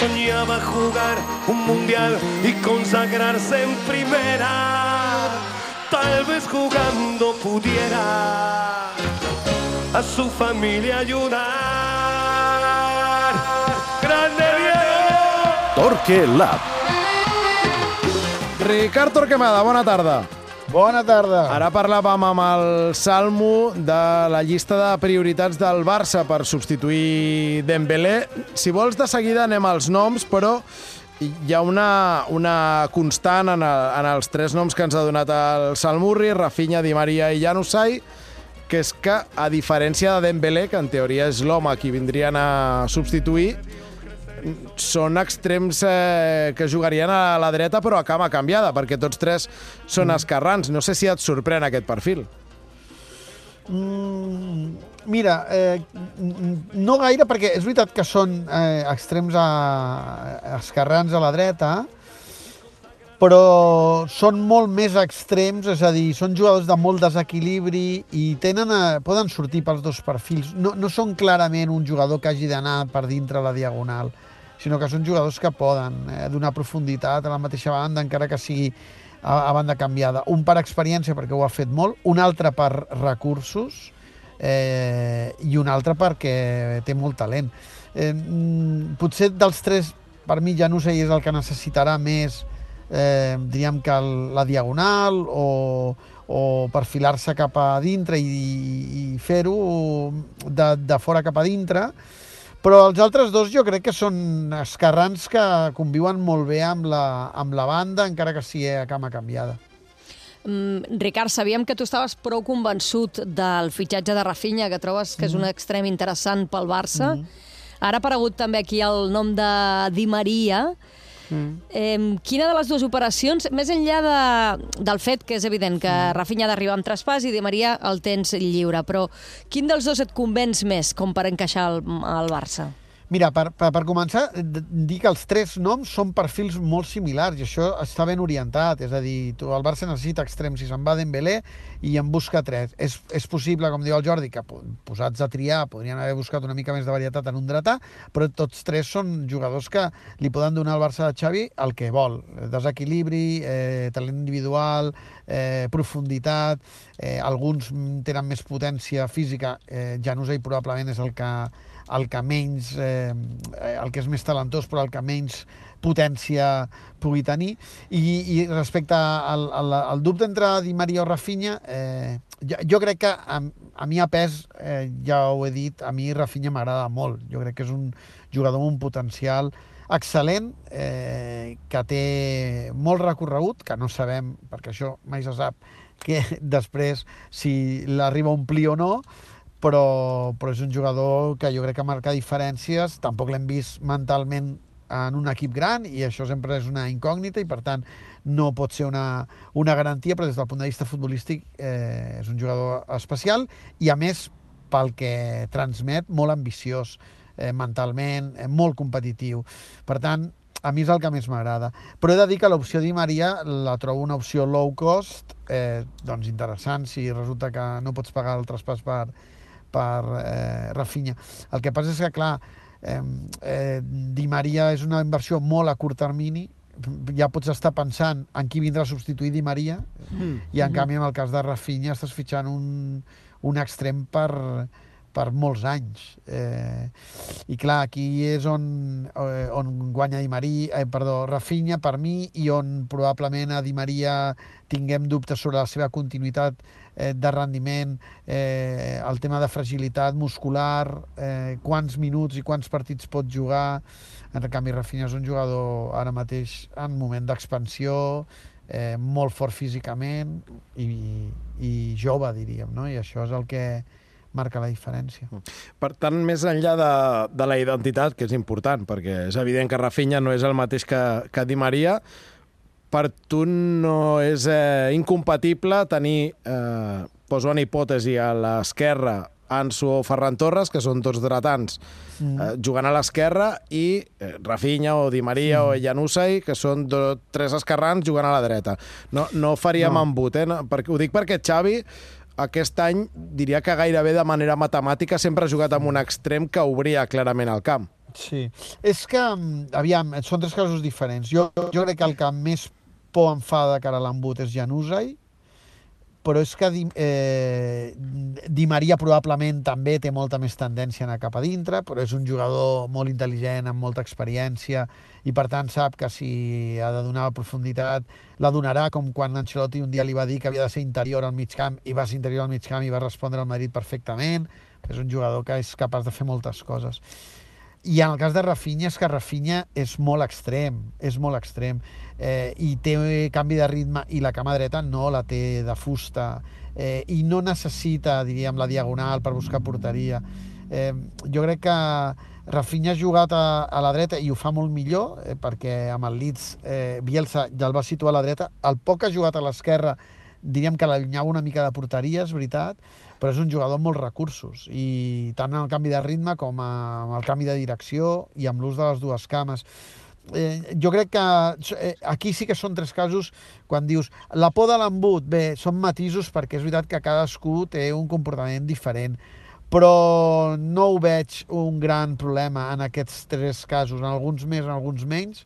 soñaba jugar un mundial y consagrarse en primera. Tal vez jugando pudiera a su familia ayudar. ¡Grande Diego! Torque Lab. Ricard Torquemada, bona tarda. Bona tarda. Ara parlàvem amb el Salmo de la llista de prioritats del Barça per substituir Dembélé. Si vols, de seguida anem als noms, però hi ha una, una constant en, el, en els tres noms que ens ha donat el Salmurri, Rafinha, Di Maria i Janusai, que és que, a diferència de Dembélé, que en teoria és l'home qui vindrien a substituir, són extrems eh, que jugarien a la dreta però a cama canviada, perquè tots tres són mm. esquerrans. No sé si et sorprèn aquest perfil. Mm, mira, eh, no gaire, perquè és veritat que són eh, extrems a, esquerrans a la dreta, però són molt més extrems, és a dir, són jugadors de molt desequilibri i tenen a, poden sortir pels dos perfils. No, no són clarament un jugador que hagi d'anar per dintre la diagonal sinó que són jugadors que poden eh, donar profunditat a la mateixa banda, encara que sigui a, a banda canviada. Un per experiència, perquè ho ha fet molt, un altre per recursos eh, i un altre perquè té molt talent. Eh, mm, potser dels tres, per mi, ja no sé, és el que necessitarà més, eh, diríem que el, la diagonal o, o perfilar-se cap a dintre i, i fer-ho de, de fora cap a dintre, però els altres dos jo crec que són esquerrans que conviuen molt bé amb la, amb la banda, encara que sigui a cama canviada. Mm, Ricard, sabíem que tu estaves prou convençut del fitxatge de Rafinha, que trobes que és un mm. extrem interessant pel Barça. Mm. Ara ha aparegut també aquí el nom de Di Maria, Mm. Eh, quina de les dues operacions, més enllà de, del fet que és evident que mm. Rafinha ha d'arribar amb traspàs i Di Maria el tens lliure, però quin dels dos et convenç més com per encaixar al, al Barça? Mira, per, per, per començar, dir que els tres noms són perfils molt similars i això està ben orientat. És a dir, tu, el Barça necessita extrems i se'n va Dembélé i en busca tres. És, és possible, com diu el Jordi, que posats a triar podrien haver buscat una mica més de varietat en un dretà, però tots tres són jugadors que li poden donar al Barça de Xavi el que vol. Desequilibri, eh, talent individual, eh, profunditat, eh, alguns tenen més potència física, eh, Janusai probablement és el que el que menys, eh, el que és més talentós, però el que menys potència pugui tenir. I, i respecte al, al, al dubte entre Di Maria o Rafinha, eh, jo, jo crec que a, a mi a pes, eh, ja ho he dit, a mi Rafinha m'agrada molt. Jo crec que és un jugador amb un potencial excel·lent, eh, que té molt recorregut, que no sabem, perquè això mai se sap, que després si l'arriba a omplir o no, però, però és un jugador que jo crec que marca diferències, tampoc l'hem vist mentalment en un equip gran i això sempre és una incògnita i per tant no pot ser una, una garantia, però des del punt de vista futbolístic eh, és un jugador especial i a més pel que transmet molt ambiciós eh, mentalment, eh, molt competitiu. Per tant, a mi és el que més m'agrada. Però he de dir que l'opció Di Maria la trobo una opció low cost, eh, doncs interessant, si resulta que no pots pagar el traspàs per, per eh, Rafinha. El que passa és que, clar, eh, eh, Di Maria és una inversió molt a curt termini, ja pots estar pensant en qui vindrà a substituir Di Maria, mm. i en mm. canvi, en el cas de Rafinha, estàs fitxant un, un extrem per, per molts anys. Eh, I clar, aquí és on, eh, on guanya Di Maria, eh, perdó, Rafinha per mi i on probablement a Di Maria tinguem dubtes sobre la seva continuïtat eh, de rendiment, eh, el tema de fragilitat muscular, eh, quants minuts i quants partits pot jugar. En canvi, Rafinha és un jugador ara mateix en moment d'expansió, eh, molt fort físicament i, i jove, diríem, no? i això és el que marca la diferència. Per tant, més enllà de, de la identitat, que és important, perquè és evident que Rafinha no és el mateix que, que Di Maria, per tu no és eh, incompatible tenir, eh, poso una hipòtesi, a l'esquerra Ansu o Ferran Torres, que són tots dretans, mm. eh, jugant a l'esquerra, i eh, Rafinha o Di Maria mm. o Janusai, que són do, tres esquerrans jugant a la dreta. No, no faríem no. embut, eh? No, perquè, ho dic perquè Xavi aquest any diria que gairebé de manera matemàtica sempre ha jugat amb un extrem que obria clarament el camp. Sí. És que, mm, aviam, són tres casos diferents. Jo, jo crec que el que més por em fa de cara a l'embut és Januzaj, però és que Di, eh, Di Maria probablement també té molta més tendència a anar cap a dintre, però és un jugador molt intel·ligent, amb molta experiència, i per tant sap que si ha de donar profunditat la donarà, com quan Ancelotti un dia li va dir que havia de ser interior al mig camp, i va ser interior al mig camp i va respondre al Madrid perfectament. És un jugador que és capaç de fer moltes coses. I en el cas de Rafinha és que Rafinha és molt extrem, és molt extrem, eh, i té canvi de ritme, i la cama dreta no la té de fusta, eh, i no necessita, diríem, la diagonal per buscar porteria. Eh, jo crec que Rafinha ha jugat a, a la dreta i ho fa molt millor, eh, perquè amb el Leeds eh, Bielsa ja el va situar a la dreta. El poc que ha jugat a l'esquerra diríem que l'allunyava una mica de porteria, és veritat, però és un jugador amb molts recursos, i tant en el canvi de ritme com amb el canvi de direcció i amb l'ús de les dues cames. Eh, jo crec que eh, aquí sí que són tres casos quan dius la por de l'embut, bé, són matisos perquè és veritat que cadascú té un comportament diferent però no ho veig un gran problema en aquests tres casos, en alguns més, en alguns menys,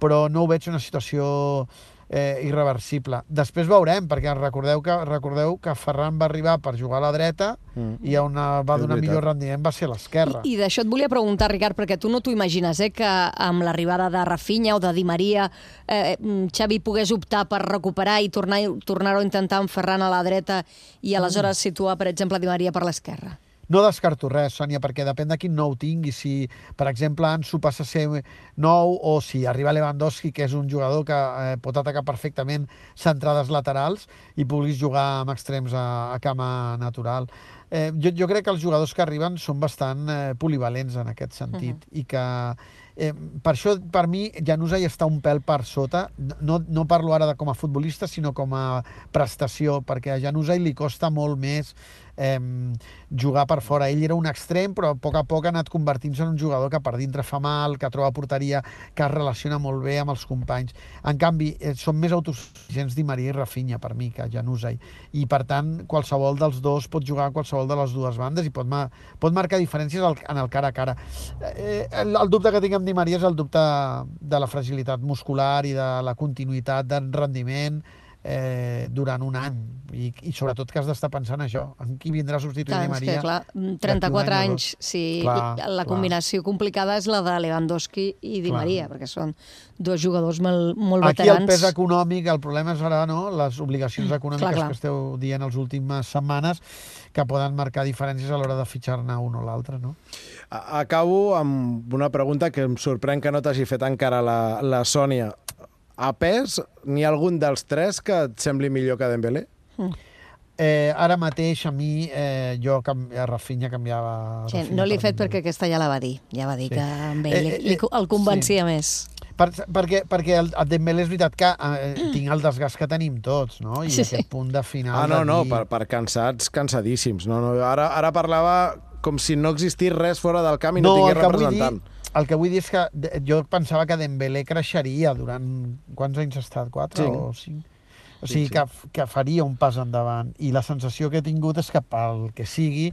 però no ho veig una situació eh, irreversible. Després veurem, perquè recordeu que recordeu que Ferran va arribar per jugar a la dreta mm. i on va És donar veritat. millor rendiment va ser a l'esquerra. I, i d'això et volia preguntar, Ricard, perquè tu no t'ho imagines, eh, que amb l'arribada de Rafinha o de Di Maria eh, mm, Xavi pogués optar per recuperar i tornar- tornar-ho a intentar amb Ferran a la dreta i aleshores situar, per exemple, Di Maria per l'esquerra. No descarto res, Sònia, perquè depèn de quin nou tingui. Si, per exemple, Ansu passa a ser nou o si arriba Lewandowski, que és un jugador que eh, pot atacar perfectament centrades laterals i puguis jugar amb extrems a, a cama natural. Eh, jo, jo crec que els jugadors que arriben són bastant eh, polivalents en aquest sentit uh -huh. i que eh, per això, per mi, Januzaj està un pèl per sota. No, no parlo ara de com a futbolista, sinó com a prestació, perquè a Januzaj li costa molt més eh, jugar per fora. Ell era un extrem, però a poc a poc ha anat convertint-se en un jugador que per dintre fa mal, que troba porteria, que es relaciona molt bé amb els companys. En canvi, eh, són més autosuficients Di Maria i Rafinha, per mi, que Januzaj. I, per tant, qualsevol dels dos pot jugar a qualsevol de les dues bandes i pot, ma pot marcar diferències en el cara a cara. Eh, el, el dubte que tinc amb Di Maria és el dubte de la fragilitat muscular i de la continuïtat de rendiment eh, durant un any i, i sobretot que has d'estar pensant això en qui vindrà a substituir Clar, Di és Maria que, clar, d'aquí un 34 any o anys, dos. si Clar, la clar. combinació complicada és la de Lewandowski i Di Clar. Maria, perquè són dos jugadors molt, molt Aquí el veterans. pes econòmic, el problema serà no, les obligacions econòmiques clar, clar. que esteu dient les últimes setmanes que poden marcar diferències a l'hora de fitxar-ne un o l'altre, no? Acabo amb una pregunta que em sorprèn que no t'hagi fet encara la, la Sònia. A pes, n'hi ha algun dels tres que et sembli millor que Dembélé? Eh, ara mateix a mi, eh, jo cam a Rafinha canviava... Sí, Rafinha no l'he per fet Dembélé. perquè aquesta ja la va dir. Ja va dir Sí. que amb ell Eh, eh, li, el convencia més. Per, perquè, perquè el, el Dembélé és veritat que eh, tinc el desgast que tenim tots, no? I Sí, sí, sí. aquest punt de final... Ah, no, de no, dir- per, per cansats, cansadíssims. No, no, ara, ara parlava com si no existís res fora del camp i no, el tingués representant. Dir, el que vull dir és que jo pensava que Dembélé creixeria durant... Quants anys ha estat? Quatre Cinc. o cinc? O sigui, sí. que, f- que faria un pas endavant. I la sensació que he tingut és que pel que sigui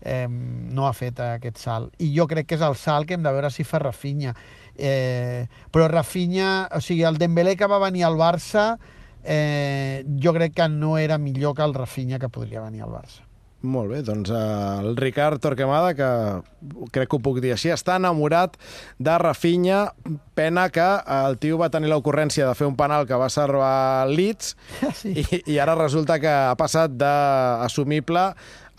eh, no ha fet aquest salt. I jo crec que és el salt que hem de veure si fa Rafinha. Eh, però Rafinha, o sigui, el Dembélé que va venir al Barça eh, jo crec que no era millor que el Rafinha que podria venir al Barça. Molt bé, doncs eh, el Ricard Torquemada, que crec que ho puc dir així, està enamorat de Rafinha. Pena que el tio va tenir l'ocurrència de fer un penal que va salvar Leeds Sí. i, i ara resulta que ha passat d'assumible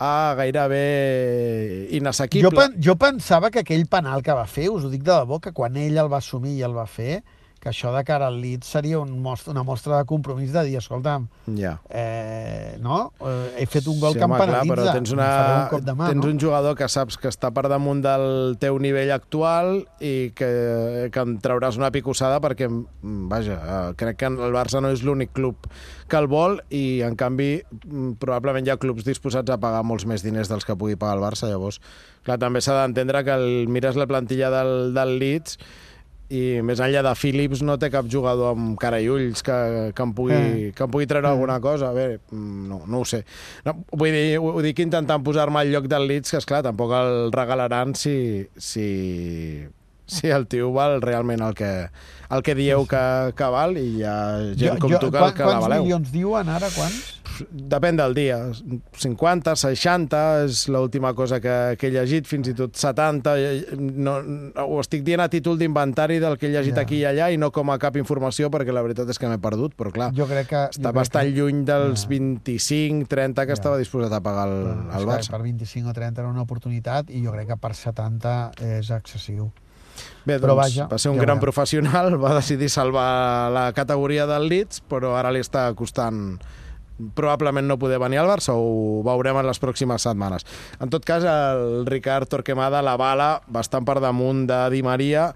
a gairebé inassequible. Jo, pen, jo pensava que aquell penal que va fer, us ho dic de debò, que quan ell el va assumir i el va fer, que això de cara al Leeds seria un mostra, una mostra de compromís de dir, escolta'm, Ja. eh, no? Eh, he fet un gol Sí, que em home, clar, penalitza. però tens, em una, un cop de mà, tens no? un jugador que saps que està per damunt del teu nivell actual i que, que em trauràs una picossada perquè, mm, vaja, eh, crec que el Barça no és l'únic club que el vol i, en canvi, mm, probablement hi ha clubs disposats a pagar molts més diners dels que pugui pagar el Barça. Llavors, clar, també s'ha d'entendre que el, mires la plantilla del, del Leeds i més enllà de Phillips no té cap jugador amb cara i ulls que, que, em, pugui, Eh. que em pugui treure alguna cosa. A veure, mm, no, no ho sé. No, vull dir, ho, ho dic intentant posar-me al lloc del Leeds, que, esclar, tampoc el regalaran si, si si el tio val realment el que, el que dieu que, que val i hi ha gent com tu que, quan, que la quants valeu. milions diuen ara, quants? Depèn del dia. 50, 60 és l'última cosa que, que he llegit, fins i tot 70. No, no, ho estic dient a títol d'inventari del que he llegit Ja. aquí i allà i no com a cap informació, perquè la veritat és que m'he perdut, però clar, Jo crec que... està jo crec bastant que, lluny dels Ja. 25, 30 que Ja. estava disposat a pagar el, és el Barça. Per 25 o 30 era una oportunitat i jo crec que per 70 és excessiu. Bé, Però doncs, vaja, va ser un ja gran veurem. professional, va decidir salvar la categoria del Leeds, però ara li està costant probablement no poder venir al Barça, ho veurem en les pròximes setmanes. En tot cas, el Ricard Torquemada la bala bastant per damunt de Di Maria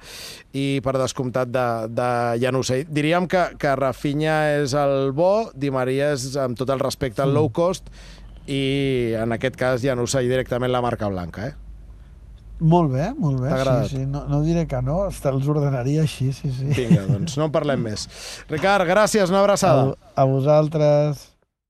i per descomptat de, de Janussi. Diríem que, que Rafinha és el bo, Di Maria és, amb tot el respecte, el low cost, i en aquest cas Janussi directament la marca blanca, eh? Molt bé, molt bé. Sí, sí. No, no diré que no, hasta els ordenaria així, sí, sí. Vinga, doncs no en parlem més. Ricard, gràcies, una abraçada. A, a vosaltres.